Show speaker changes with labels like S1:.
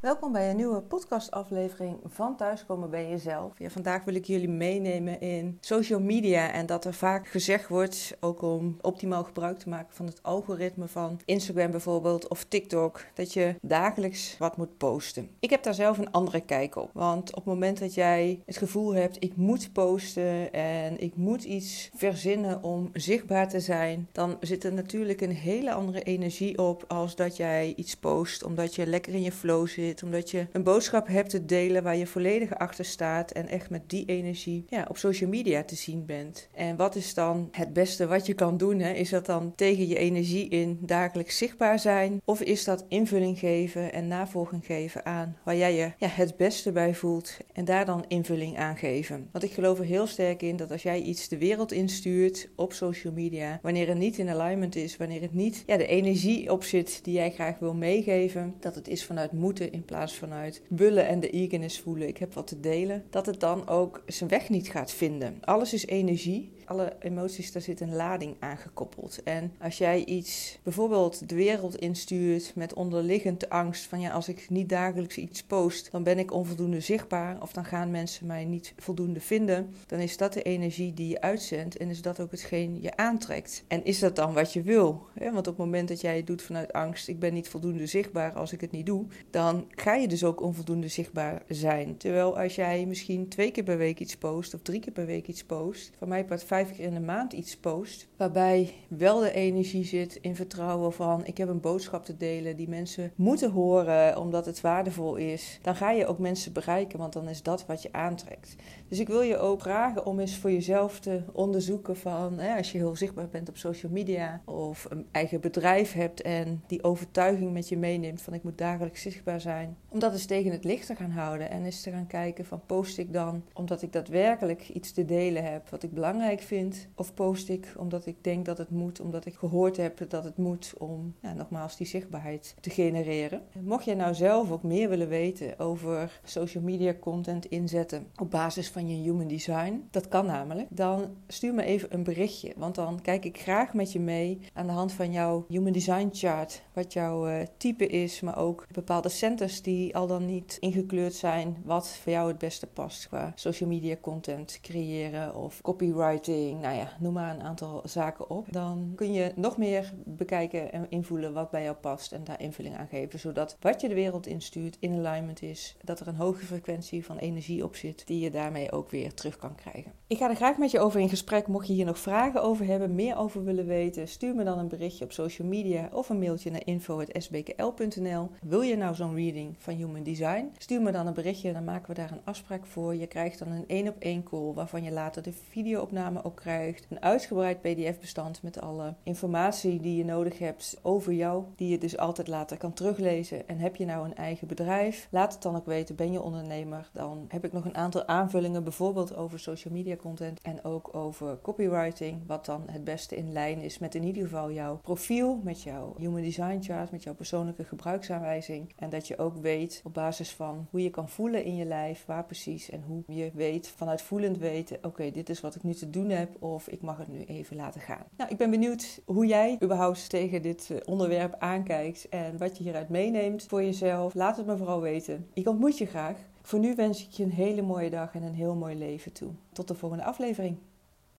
S1: Welkom bij een nieuwe podcastaflevering van Thuiskomen bij Jezelf. Ja, vandaag wil ik jullie meenemen in social media en dat er vaak gezegd wordt, ook om optimaal gebruik te maken van het algoritme van Instagram bijvoorbeeld of TikTok, dat je dagelijks wat moet posten. Ik heb daar zelf een andere kijk op, want op het moment dat jij het gevoel hebt, ik moet posten en ik moet iets verzinnen om zichtbaar te zijn, dan zit er natuurlijk een hele andere energie op als dat jij iets post omdat je lekker in je flow zit omdat je een boodschap hebt te delen waar je volledig achter staat en echt met die energie ja, op social media te zien bent. En wat is dan het beste wat je kan doen? Hè? Is dat dan tegen je energie in dagelijks zichtbaar zijn? Of is dat invulling geven en navolging geven aan waar jij je ja, het beste bij voelt en daar dan invulling aan geven? Want ik geloof er heel sterk in dat als jij iets de wereld instuurt op social media, wanneer het niet in alignment is, wanneer het niet ja, de energie op zit die jij graag wil meegeven, dat het is vanuit moeten plaats vanuit bullen en de eagerness voelen. Ik heb wat te delen. Dat het dan ook zijn weg niet gaat vinden. Alles is energie alle emoties, daar zit een lading aan gekoppeld. En als jij iets bijvoorbeeld de wereld instuurt met onderliggende angst van ja, als ik niet dagelijks iets post, dan ben ik onvoldoende zichtbaar of dan gaan mensen mij niet voldoende vinden, dan is dat de energie die je uitzendt en is dat ook hetgeen je aantrekt. En is dat dan wat je wil? Want op het moment dat jij het doet vanuit angst, ik ben niet voldoende zichtbaar als ik het niet doe, dan ga je dus ook onvoldoende zichtbaar zijn. Terwijl als jij misschien twee keer per week iets post of drie keer per week iets post, van mij part vijf keer in de maand iets post, waarbij wel de energie zit in vertrouwen van ik heb een boodschap te delen die mensen moeten horen omdat het waardevol is, dan ga je ook mensen bereiken, want dan is dat wat je aantrekt. Dus ik wil je ook vragen om eens voor jezelf te onderzoeken van hè, als je heel zichtbaar bent op social media of een eigen bedrijf hebt en die overtuiging met je meeneemt van ik moet dagelijks zichtbaar zijn, om dat eens tegen het licht te gaan houden en eens te gaan kijken van post ik dan omdat ik daadwerkelijk iets te delen heb wat ik belangrijk vind? Of post ik omdat ik denk dat het moet, omdat ik gehoord heb dat het moet om ja, nogmaals die zichtbaarheid te genereren. Mocht jij nou zelf ook meer willen weten over social media content inzetten op basis van je human design, dat kan namelijk, dan stuur me even een berichtje, want dan kijk ik graag met je mee aan de hand van jouw human design chart, wat jouw uh, type is, maar ook bepaalde centers die al dan niet ingekleurd zijn, wat voor jou het beste past qua social media content creëren of copywriting, nou ja, noem maar een aantal zaken op. Dan kun je nog meer bekijken en invoelen wat bij jou past en daar invulling aan geven, zodat wat je de wereld instuurt in alignment is, dat er een hoge frequentie van energie op zit die je daarmee ook weer terug kan krijgen. Ik ga er graag met je over in gesprek. Mocht je hier nog vragen over hebben, meer over willen weten, stuur me dan een berichtje op social media of een mailtje naar info.sbkl.nl. Wil je nou zo'n reading van Human Design? Stuur me dan een berichtje, dan maken we daar een afspraak voor. Je krijgt dan een één op één call waarvan je later de videoopname ook krijgt. Een uitgebreid PDF-bestand met alle informatie die je nodig hebt over jou, die je dus altijd later kan teruglezen. En heb je nou een eigen bedrijf? Laat het dan ook weten. Ben je ondernemer? Dan heb ik nog een aantal aanvullingen, bijvoorbeeld over social media content en ook over copywriting, wat dan het beste in lijn is met in ieder geval jouw profiel, met jouw human design chart, met jouw persoonlijke gebruiksaanwijzing. En dat je ook weet op basis van hoe je kan voelen in je lijf, waar precies en hoe je weet vanuit voelend weten, oké, dit is wat ik nu te doen heb of ik mag het nu even laten gaan. Nou, ik ben benieuwd hoe jij überhaupt tegen dit eh, onderwerp aankijkt en wat je hieruit meeneemt voor jezelf. Laat het me vooral weten. Ik ontmoet je graag. Voor nu wens ik je een hele mooie dag en een heel mooi leven toe. Tot de volgende aflevering.